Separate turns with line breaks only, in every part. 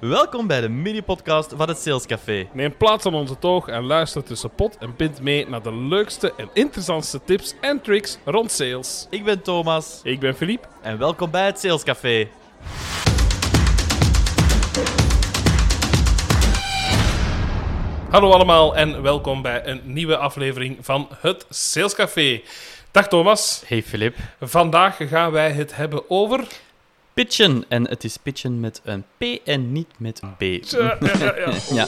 Welkom bij de mini-podcast van het Sales Café.
Neem plaats aan onze toog en luister tussen pot en pint mee naar de leukste en interessantste tips en tricks rond sales.
Ik ben Thomas
Ik ben Philippe.
en welkom bij het Sales Café.
Hallo allemaal en welkom bij een nieuwe aflevering van het Sales Café. Dag Thomas.
Hey Filip.
Vandaag gaan wij het hebben over...
Pitchen. En het is pitchen met een P en niet met een B.
Ja, ja, ja, ja.
Ja,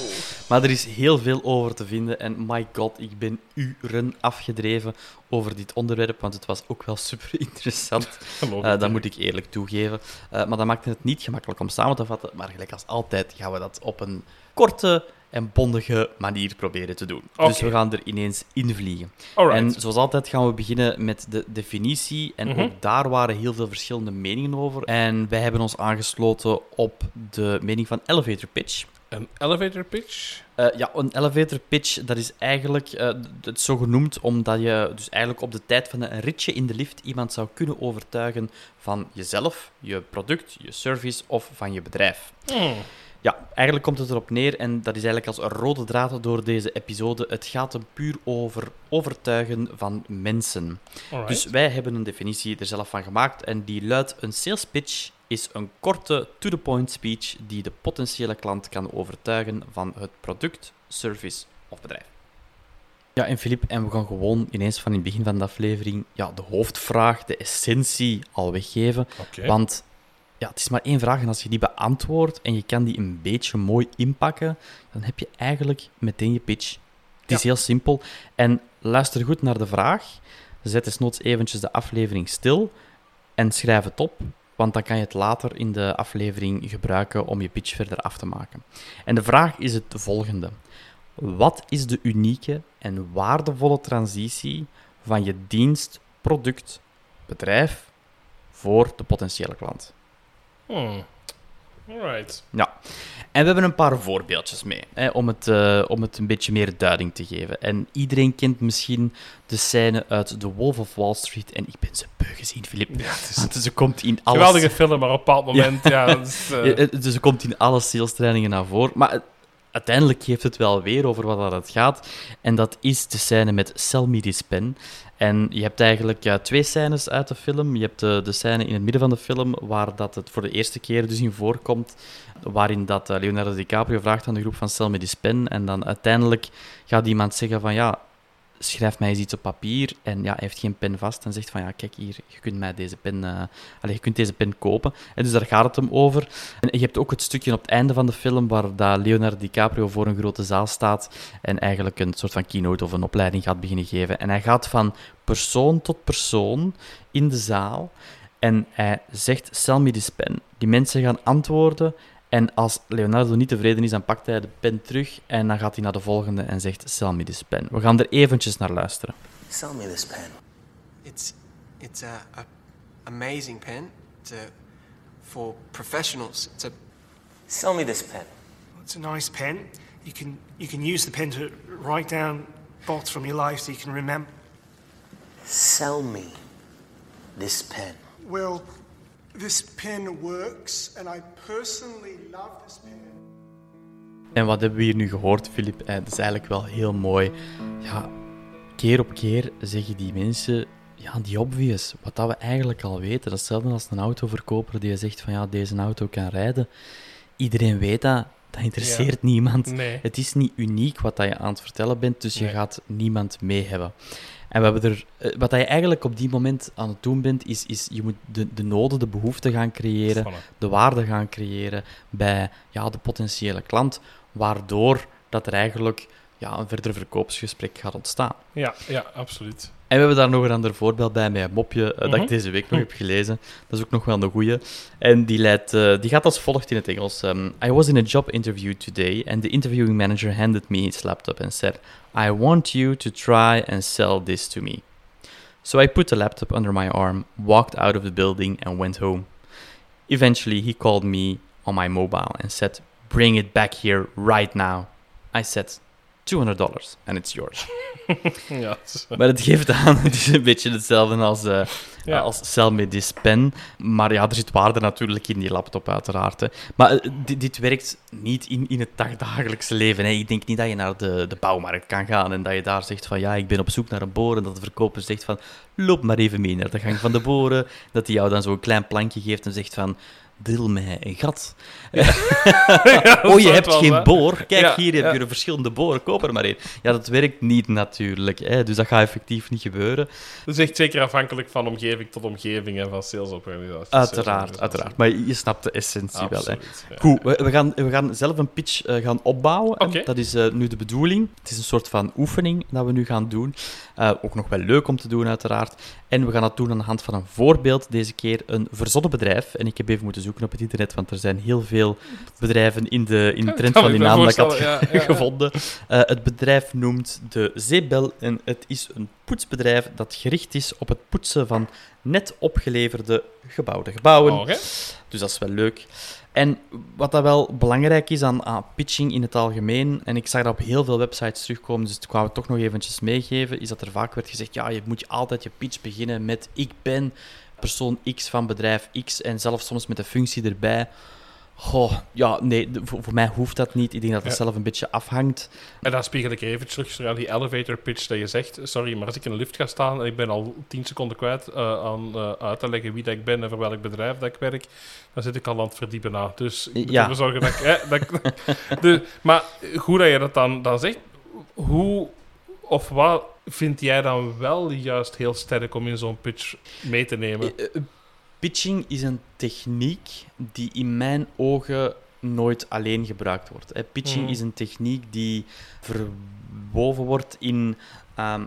maar er is heel veel over te vinden. En my god, ik ben uren afgedreven over dit onderwerp, want het was ook wel super interessant. Eh,
het.
dat moet ik eerlijk toegeven. Eh, maar dat maakt het niet gemakkelijk om samen te vatten. Maar gelijk als altijd gaan we dat op een korte en bondige manier proberen te doen. Dus we gaan er ineens invliegen. En zoals altijd gaan we beginnen met de definitie. En
Mhm.
ook daar waren heel veel verschillende meningen over. En wij hebben ons aangesloten op de mening van elevator pitch.
Een elevator pitch.
Eh, ja, een elevator pitch, dat is eigenlijk d- het zo genoemd omdat je dus eigenlijk op de tijd van een ritje in de lift iemand zou kunnen overtuigen van jezelf, je product, je service of van je bedrijf.
Hmm.
Ja, eigenlijk komt het erop neer, en dat is eigenlijk als een rode draad door deze episode. Het gaat hem puur over overtuigen van mensen.
Alright.
Dus wij hebben een definitie er zelf van gemaakt en die luidt: een sales pitch is een korte, to-the-point speech die de potentiële klant kan overtuigen van het product, service of bedrijf. Ja, en Filip, en we gaan gewoon ineens van in het begin van de aflevering ja, de hoofdvraag, de essentie al weggeven. Want ja, het is maar één vraag en als je die beantwoordt en je kan die een beetje mooi inpakken, dan heb je eigenlijk meteen je pitch. Het is heel simpel. En luister goed naar de vraag. Zet desnoods eventjes de aflevering stil en schrijf het op, want dan kan je het later in de aflevering gebruiken om je pitch verder af te maken. En de vraag is het volgende. Wat is de unieke en waardevolle transitie van je dienst, product, bedrijf voor de potentiële klant?
Hmm. Alright.
Ja, en we hebben een paar voorbeeldjes mee, hè, om, het, eh, om het een beetje meer duiding te geven. En iedereen kent misschien de scène uit The Wolf of Wall Street. En ik ben ze beu gezien, Filip.
Ja, het is
Want ze komt in alles...
geweldige film, maar op een bepaald moment... Ja, dat is,
Ja, het- Dus ze komt in alle sales-trainingen naar voren. Maar uiteindelijk geeft het wel weer over wat dat het gaat. En dat is de scène met Sell Me This Pen. En je hebt eigenlijk twee scènes uit de film. Je hebt de, de scène in het midden van de film, waar dat het voor de eerste keer dus in voorkomt. Waarin dat eh, Leonardo DiCaprio vraagt aan de groep van Sell Me This Pen. En dan uiteindelijk gaat iemand zeggen van ja, schrijf mij eens iets op papier. En ja, hij heeft geen pen vast en zegt van ja, kijk hier, je kunt mij deze pen, eh, allez, je kunt deze pen kopen. En dus daar gaat het hem over. En je hebt ook het stukje op het einde van de film waar dat Leonardo DiCaprio voor een grote zaal staat en eigenlijk een soort van keynote of een opleiding gaat beginnen geven. En hij gaat van persoon tot persoon in de zaal en hij zegt, sell me this pen. Die mensen gaan antwoorden en als Leonardo niet tevreden is, dan pakt hij de pen terug en dan gaat hij naar de volgende en zegt, sell me this pen. We gaan er eventjes naar luisteren.
Sell me this pen.
It's it's a, a amazing pen. It's a, for professionals. It's a
Sell me this pen.
It's a nice pen. You can you can use the pen to write down thoughts from your life so you can remember.
Sell me this pen.
Well, this pen works, and I personally love this pen.
En wat hebben we hier nu gehoord, Filip? Eh, dat is eigenlijk wel heel mooi. Ja, keer op keer zeggen die mensen, ja, die obvious, wat dat we eigenlijk al weten. Dat is hetzelfde als een autoverkoper die zegt van ja, deze auto kan rijden. Iedereen weet dat, dat interesseert niemand.
Nee.
Het is niet uniek wat dat je aan het vertellen bent, dus je gaat niemand mee hebben. En we hebben er, eh, wat je eigenlijk op die moment aan het doen bent, is, is je moet de, de noden, de behoeften gaan creëren de waarde gaan creëren bij ja, de potentiële klant, waardoor dat er eigenlijk ja, een verder verkoopsgesprek gaat ontstaan.
Ja, ja, absoluut.
En we hebben daar nog een ander voorbeeld bij, met een mopje, eh, dat
Mhm.
ik deze week nog heb gelezen. Dat is ook nog wel een goeie. En die, leidt, eh, die gaat als volgt in het Engels. Um, I was in a job interview today, and the interviewing manager handed me his laptop and said, I want you to try and sell this to me. So I put the laptop under my arm, walked out of the building, and went home. Eventually, he called me on my mobile and said, Bring it back here right now. I said, 200 dollars and it's yours.
Ja,
Maar het geeft aan, het is een beetje hetzelfde als, eh
Ja.
als Sell Me This Pen. Maar ja, er zit waarde natuurlijk in die laptop, uiteraard. Hè. Maar eh, dit, dit werkt niet in, in het dagdagelijkse leven. Hè. Ik denk niet dat je naar de, de bouwmarkt kan gaan en dat je daar zegt van ja, ik ben op zoek naar een boor. En dat de verkoper zegt van loop maar even mee naar de gang van de boren. Dat hij jou dan zo'n klein plankje geeft en zegt van drill mij een gat. oh, je hebt
wel
geen boor? Kijk,
Ja,
hier heb
ja.
je verschillende boren, koop er maar één. Ja, dat werkt niet natuurlijk. Hè. Dus dat gaat effectief niet gebeuren.
Dat is echt zeker afhankelijk van omgeving tot omgeving en van salesorganisaties.
Uiteraard, uiteraard. Maar je snapt de essentie wel. Hè. Goed, we, we, gaan, we gaan zelf een pitch eh, gaan opbouwen.
Oké.
Dat is eh, nu de bedoeling. Het is een soort van oefening dat we nu gaan doen. Eh, ook nog wel leuk om te doen, uiteraard. En we gaan dat doen aan de hand van een voorbeeld. Deze keer een verzonnen bedrijf. En ik heb even moeten zoeken op het internet, want er zijn heel veel bedrijven in de, in de trend van die naam dat ik had
ja, ja,
gevonden. Eh, het bedrijf noemt de Zeebel en het is een poetsbedrijf dat gericht is op het poetsen van net opgeleverde gebouwde gebouwen. Dus dat is wel leuk. En wat dat wel belangrijk is aan, aan pitching in het algemeen, en ik zag dat op heel veel websites terugkomen, dus ik wou het toch nog eventjes meegeven, is dat er vaak werd gezegd, ja, je moet je altijd je pitch beginnen met ik ben persoon X van bedrijf X en zelfs soms met een functie erbij. Goh, ja, nee, de- voor, voor mij hoeft dat niet. Ik denk dat het
Ja.
zelf een beetje afhangt.
En dan spiegel ik even terug aan die elevator pitch dat je zegt. Sorry, maar als ik in een lift ga staan en ik ben al 10 seconden kwijt eh, aan eh, uit te leggen wie dat ik ben en voor welk bedrijf dat ik werk, dan zit ik al aan het verdiepen na. Dus ik
Ja.
zorgen dat ik... eh, dat ik de, maar goed dat je dat dan, dan zegt. Hoe of wat vind jij dan wel juist heel sterk om in zo'n pitch mee te nemen?
Eh, eh, Pitching is een techniek die in mijn ogen nooit alleen gebruikt wordt. Pitching
Mhm.
is een techniek die verwoven wordt in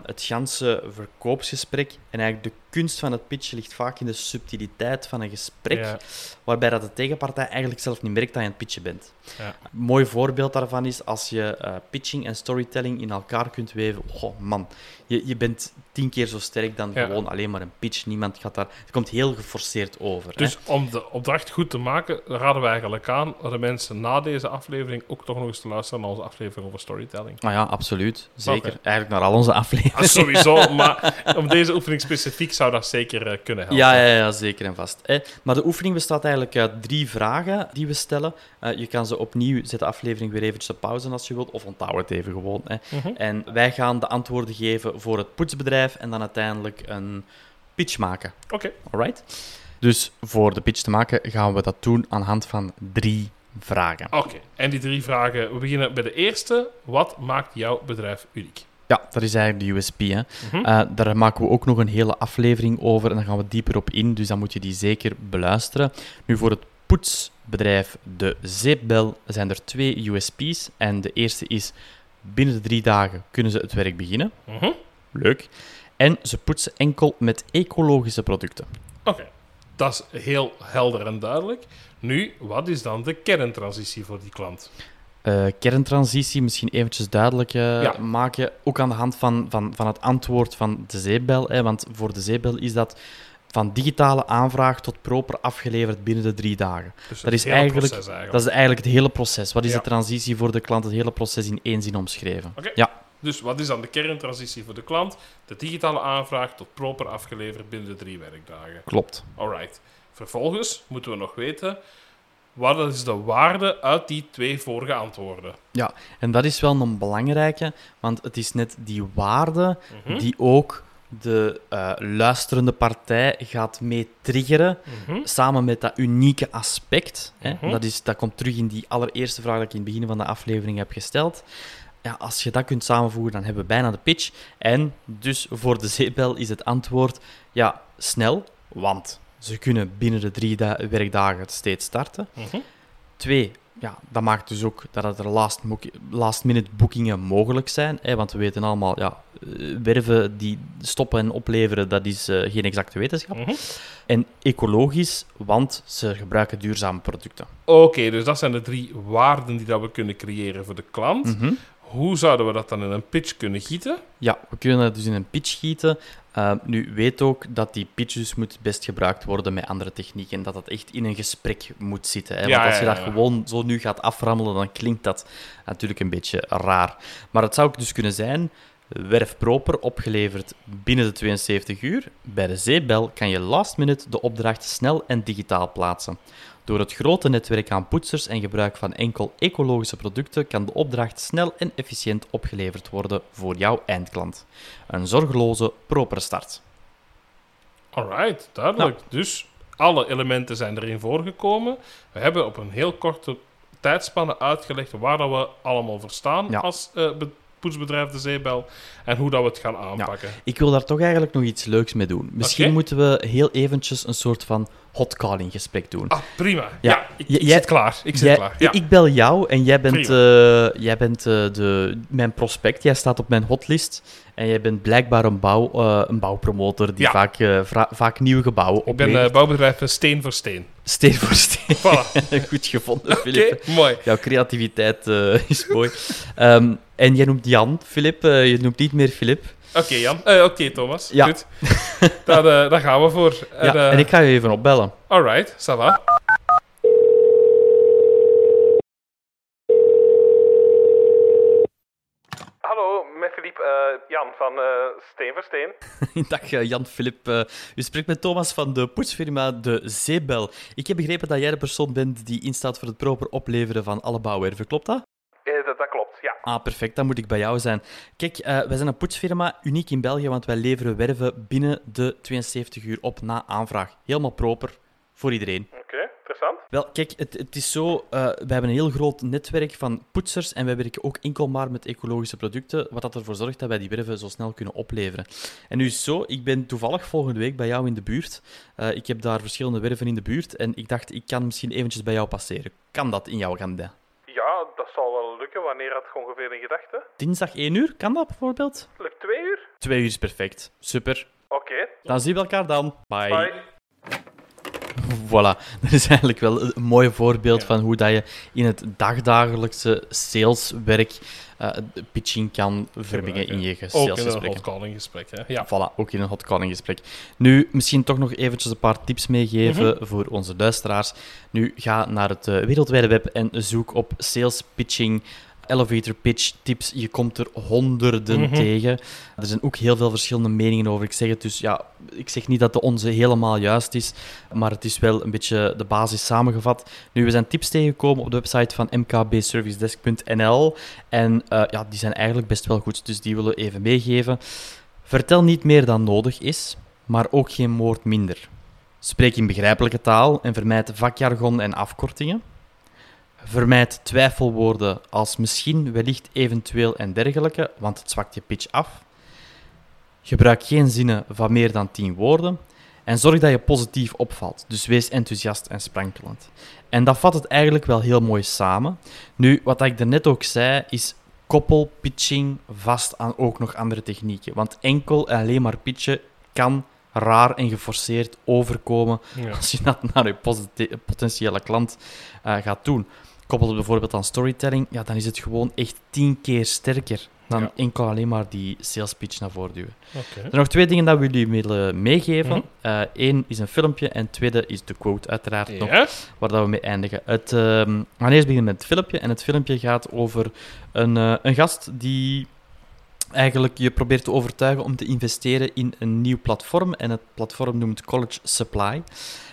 het ganse verkoopsgesprek. En eigenlijk de kunst van het pitchen ligt vaak in de subtiliteit van een gesprek,
Ja.
waarbij dat de tegenpartij eigenlijk zelf niet merkt dat je aan het pitchen bent.
Ja.
Een mooi voorbeeld daarvan is als je eh, pitching en storytelling in elkaar kunt weven. Oh man, je, je bent tien keer zo sterk dan
Ja.
gewoon alleen maar een pitch. Niemand gaat daar... Het komt heel geforceerd over. hè.
Dus om de opdracht goed te maken, raden we eigenlijk aan dat de mensen na deze aflevering ook toch nog eens te luisteren naar onze aflevering over storytelling.
Ah ja, absoluut. Zeker. Eigenlijk naar al onze afleveringen.
Ah, sowieso, maar om deze oefening specifiek zou dat zeker eh, kunnen helpen.
Ja, ja, ja, zeker en vast. hè. Maar de oefening bestaat eigenlijk uit drie vragen die we stellen. Eh, je kan ze opnieuw, zet de aflevering weer eventjes op pauze als je wilt, of onthoud het even gewoon. Hè.
Mhm.
En wij gaan de antwoorden geven voor het poetsbedrijf en dan uiteindelijk een pitch maken.
Oké.
Alright? Dus voor de pitch te maken gaan we dat doen aan de hand van drie vragen.
Oké, en die drie vragen. We beginnen bij de eerste. Wat maakt jouw bedrijf uniek?
Ja, dat is eigenlijk de USP. Hè.
Mhm.
Eh, daar maken we ook nog een hele aflevering over en dan gaan we dieper op in, dus dan moet je die zeker beluisteren. Nu, voor het poetsbedrijf De Zeepbel zijn er twee USP's. En de eerste is, binnen de drie dagen kunnen ze het werk beginnen.
Mhm.
Leuk. En ze poetsen enkel met ecologische producten.
Oké, dat is heel helder en duidelijk. Nu, wat is dan de kerntransitie voor die klant?
Eh, kerntransitie, misschien eventjes duidelijk eh,
Ja.
maken. Ook aan de hand van, van, van het antwoord van de zeebel. Hè, want voor de zeebel is dat van digitale aanvraag tot proper afgeleverd binnen de drie dagen.
Dus
Dat is eigenlijk-. Dat is eigenlijk het hele proces. Wat is
Ja.
de transitie voor de klant? Het hele proces in één zin omschreven. Ja,
Dus wat is dan de kerntransitie voor de klant? De digitale aanvraag tot proper afgeleverd binnen de drie werkdagen.
klopt.
Alright. Vervolgens moeten we nog weten, wat is de waarde uit die twee vorige antwoorden?
Ja, en dat is wel een belangrijke, want het is net die waarde
Mhm.
die ook de eh, luisterende partij gaat mee triggeren,
Mhm.
samen met dat unieke aspect. Hè.
Mhm.
Dat, is, dat komt terug in die allereerste vraag die ik in het begin van de aflevering heb gesteld. Ja, als je dat kunt samenvoegen, dan hebben we bijna de pitch. En dus voor de zeepbel is het antwoord ja, snel, want ze kunnen binnen de drie da- werkdagen steeds starten.
Mhm.
Twee, ja, dat maakt dus ook dat er last, mo- last minute boekingen mogelijk zijn. Hè, want we weten allemaal, ja, eh, werven die stoppen en opleveren, dat is eh, geen exacte wetenschap.
Mhm.
En ecologisch, want ze gebruiken duurzame producten.
Oké, dus dat zijn de drie waarden die dat we kunnen creëren voor de klant.
Mhm.
Hoe zouden we dat dan in een pitch kunnen gieten?
Ja, we kunnen dat dus in een pitch gieten. Uh, nu, weet ook dat die pitch dus moet best gebruikt worden met andere technieken. En dat dat echt in een gesprek moet zitten. Hè?
Ja,
Want als je dat
ja.
gewoon zo nu gaat aframmelen, dan klinkt dat natuurlijk een beetje raar. Maar het zou ook dus kunnen zijn, werf proper, opgeleverd binnen de 72 uur. Bij de zeebel kan je last minute de opdracht snel en digitaal plaatsen. Door het grote netwerk aan poetsers en gebruik van enkel ecologische producten kan de opdracht snel en efficiënt opgeleverd worden voor jouw eindklant. Een zorgeloze, propere start.
Alright, duidelijk. Dus alle elementen zijn erin voorgekomen. We hebben op een heel korte tijdspanne uitgelegd waar dat we allemaal voor staan
Ja.
als eh, be- poetsbedrijf De Zeebel en hoe dat we het gaan aanpakken.
Ik wil daar toch eigenlijk nog iets leuks mee doen. Misschien moeten we heel eventjes een soort van hot calling gesprek doen.
Ah, prima. Ja,
Ja.
ik,
J-
ik
jij-
zit klaar. Ik zit
Jij-
klaar. Ja.
Ik bel jou en jij bent, eh, jij bent eh, de, mijn prospect. Jij staat op mijn hotlist. En jij bent blijkbaar een, bouw, eh, een bouwpromotor die
Ja.
vaak, vra- vaak nieuwe gebouwen
ik ben bouwbedrijf Steen voor Steen.
Steen voor steen.
Voilà.
Goed gevonden, Filip.
mooi.
Jouw creativiteit is mooi. Ehm, en jij noemt Jan, Filip. je noemt niet meer Filip.
Oké, Jan. Eh, Oké, Thomas.
Ja.
Goed. daar, eh, daar gaan we voor. En,
ja,
eh,
en ik ga je even opbellen.
Alright, ça va. Hallo, met Philippe. eh, Jan van Steen voor Steen.
Dag Jan Filip. Eh, u spreekt met Thomas van de poetsfirma De Zeebel. Ik heb begrepen dat jij de persoon bent die instaat voor het proper opleveren van alle bouwwerven. Klopt dat?
Eh, dat, dat klopt, ja.
Ah, perfect. Dan moet ik bij jou zijn. Kijk, eh, wij zijn een poetsfirma, uniek in België, want wij leveren werven binnen de 72 uur op na aanvraag. Helemaal proper voor iedereen.
Oké, interessant.
Wel, kijk, het, het is zo, eh we hebben een heel groot netwerk van poetsers en wij werken ook enkel maar met ecologische producten, wat dat ervoor zorgt dat wij die werven zo snel kunnen opleveren. En nu is zo, ik ben toevallig volgende week bij jou in de buurt. Eh, ik heb daar verschillende werven in de buurt en ik dacht, ik kan misschien eventjes bij jou passeren. Kan dat in jouw agenda?
Ja, dat zal wel Wanneer had je ongeveer in gedachten?
Dinsdag 1 uur, kan dat bijvoorbeeld?
Lukt twee uur?
Twee uur is perfect. Super.
Oké.
Dan zien we elkaar dan. Bye.
Bye.
Voilà, dat is eigenlijk wel een mooi voorbeeld van hoe dat je in het dagdagelijkse saleswerk eh, pitching kan vermengen in je
Ook in een
salesgesprek.
hot calling gesprek, hè. Ja.
Voilà, ook in een hot calling gesprek. Nu, misschien toch nog eventjes een paar tips meegeven voor onze luisteraars. Nu, ga naar het eh, wereldwijde web en zoek op sales pitching, elevator pitch tips. Je komt er honderden tegen. Er zijn ook heel veel verschillende meningen over. Ik zeg het dus, ja, ik zeg niet dat de onze helemaal juist is, maar het is wel een beetje de basis samengevat. Nu, we zijn tips tegengekomen op de website van mkbservicedesk.nl en eh, ja, die zijn eigenlijk best wel goed, dus die willen we even meegeven. Vertel niet meer dan nodig is, maar ook geen woord minder. Spreek in begrijpelijke taal en vermijd vakjargon en afkortingen. Vermijd twijfelwoorden als misschien, wellicht, eventueel en dergelijke, want het zwakt je pitch af. Gebruik geen zinnen van meer dan 10 woorden. En zorg dat je positief opvalt. Dus wees enthousiast en sprankelend. En dat vat het eigenlijk wel heel mooi samen. Nu, wat ik daarnet ook zei, is koppel pitching vast aan ook nog andere technieken. Want enkel en alleen maar pitchen kan raar en geforceerd overkomen
Ja.
als je dat naar je potentiële klant eh, gaat doen. Koppel het bijvoorbeeld aan storytelling, ja, dan is het gewoon echt tien keer sterker dan
Ja.
enkel alleen maar die sales pitch naar voren duwen. Er zijn nog twee dingen dat we jullie willen meegeven.
Mhm.
Eén is een filmpje en tweede is de quote, uiteraard nog, waar dat we mee eindigen. Het, ehm, we gaan eerst beginnen met het filmpje. En het filmpje gaat over een, eh, een gast die eigenlijk je probeert te overtuigen om te investeren in een nieuw platform. En het platform noemt College Supply.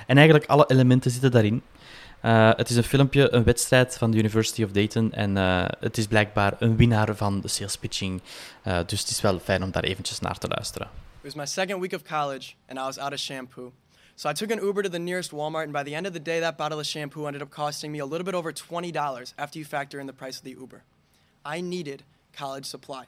En eigenlijk alle elementen zitten daarin. Eh, het is een filmpje, een wedstrijd van de University of Dayton. En eh, het is blijkbaar een winnaar van de sales pitching. Eh, dus het is wel fijn om daar eventjes naar te luisteren.
It was my second week of college, and I was out of shampoo. So I took an Uber to the nearest Walmart, and by the end of the day, that bottle of shampoo ended up costing me a little bit over $20 after you factor in the price of the Uber. I needed college supply.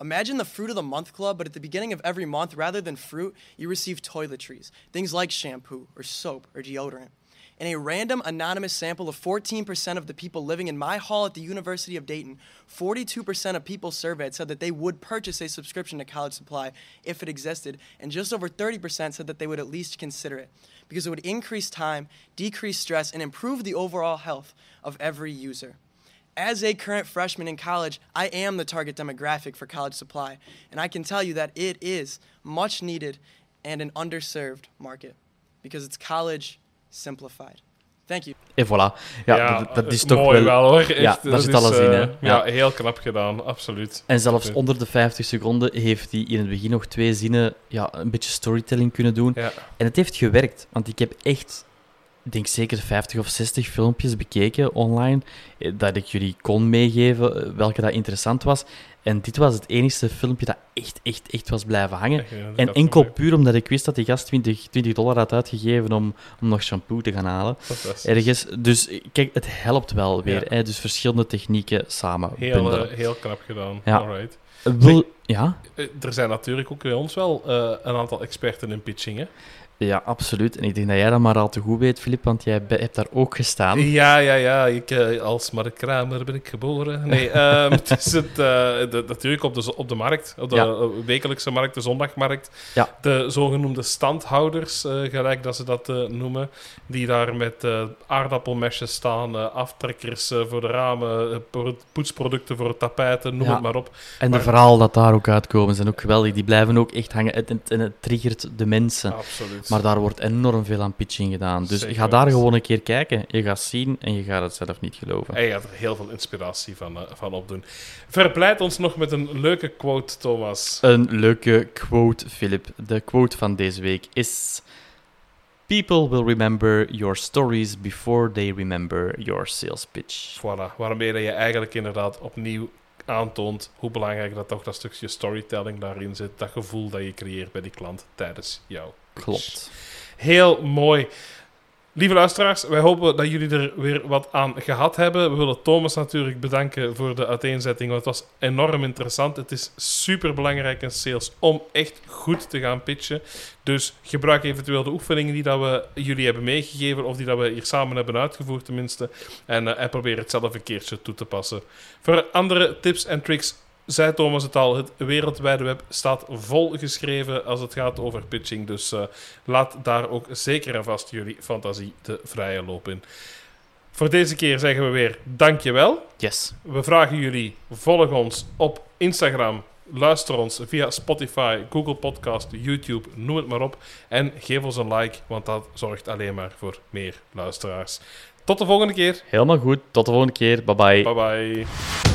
Imagine the fruit of the month club, but at the beginning of every month, rather than fruit, you receive toiletries, things like shampoo or soap or deodorant. In a random anonymous sample of 14% of the people living in my hall at the University of Dayton, 42% of people surveyed said that they would purchase a subscription to College Supply if it existed, and just over 30% said that they would at least consider it because it would increase time, decrease stress, and improve the overall health of every user. As a current freshman in college, I am the target demographic for college supply, and I can tell you that it is much needed and an underserved market because it's college simplified. Thank you.
En voilà. Ja, dat, dat is
eh,
toch
mooi
wel...
wel, hoor. Echt,
Ja, daar
dat
zit
is,
alles in, hè.
Ja.
Ja.
heel knap gedaan, absoluut.
En zelfs
Absoluut.
onder de 50 seconden heeft hij in het begin nog twee zinnen ja, een beetje storytelling kunnen doen.
Ja.
En het heeft gewerkt, want ik heb echt, ik denk zeker 50 of 60 filmpjes bekeken online, eh, dat ik jullie kon meegeven eh, welke dat interessant was. En dit was het enige filmpje dat echt, echt, echt was blijven hangen.
Echt, ja, dat
En enkel puur omdat ik wist dat die gast 20, 20 dollar had uitgegeven om, om nog shampoo te gaan halen. Ergens. Dus kijk, het helpt wel weer.
Ja.
Hè? Dus verschillende technieken samen
Heel, eh, heel knap gedaan.
Ja.
Alright.
Wil, ja?
Eh, Er zijn natuurlijk ook bij ons wel eh, een aantal experten in pitching. Hè?
ja, absoluut. En ik denk dat jij dat maar al te goed weet, Filip, want jij hebt daar ook gestaan.
Ja, ja, ja. Ik, eh, als Mark Kramer ben ik geboren. Nee, ehm, het is het, de- natuurlijk op de, op de markt, op de
Ja.
wekelijkse markt, de zondagmarkt.
Ja.
De zogenoemde standhouders, gelijk dat ze dat noemen, die daar met aardappelmesjes staan, aftrekkers voor de ramen, pro- poetsproducten voor tapijten, noem
Ja.
het maar op.
En de
Maar-
verhalen dat daar ook uitkomen zijn ook geweldig. Die blijven ook echt hangen. En het, en het triggert de mensen.
Absoluut.
Maar daar wordt enorm veel aan pitching gedaan. Dus
Zeker
ga daar gewoon een keer kijken. Je gaat zien en je gaat het zelf niet geloven.
En je gaat er heel veel inspiratie van, eh, van opdoen. Verpleit ons nog met een leuke quote, Thomas.
Een leuke quote, Philip. De quote van deze week is... People will remember your stories before they remember your sales pitch.
Voilà, waarmee je eigenlijk inderdaad opnieuw aantoont hoe belangrijk dat toch dat stukje storytelling daarin zit. Dat gevoel dat je creëert bij die klant tijdens jouw.
Klopt.
Heel mooi. Lieve luisteraars, wij hopen dat jullie er weer wat aan gehad hebben. We willen Thomas natuurlijk bedanken voor de uiteenzetting, want het was enorm interessant. Het is super belangrijk in sales om echt goed te gaan pitchen. Dus gebruik eventueel de oefeningen die dat we jullie hebben meegegeven, of die dat we hier samen hebben uitgevoerd tenminste. En, eh, en probeer het zelf een keertje toe te passen. Voor andere tips en tricks zei Thomas het al, het wereldwijde web staat vol geschreven als het gaat over pitching. Dus eh, laat daar ook zeker en vast jullie fantasie de vrije loop in. Voor deze keer zeggen we weer dankjewel.
Yes.
We vragen jullie, volg ons op Instagram, luister ons via Spotify, Google Podcast, YouTube, noem het maar op. En geef ons een like, want dat zorgt alleen maar voor meer luisteraars. Tot de volgende keer.
Helemaal goed. Tot de volgende keer. Bye bye.
Bye bye.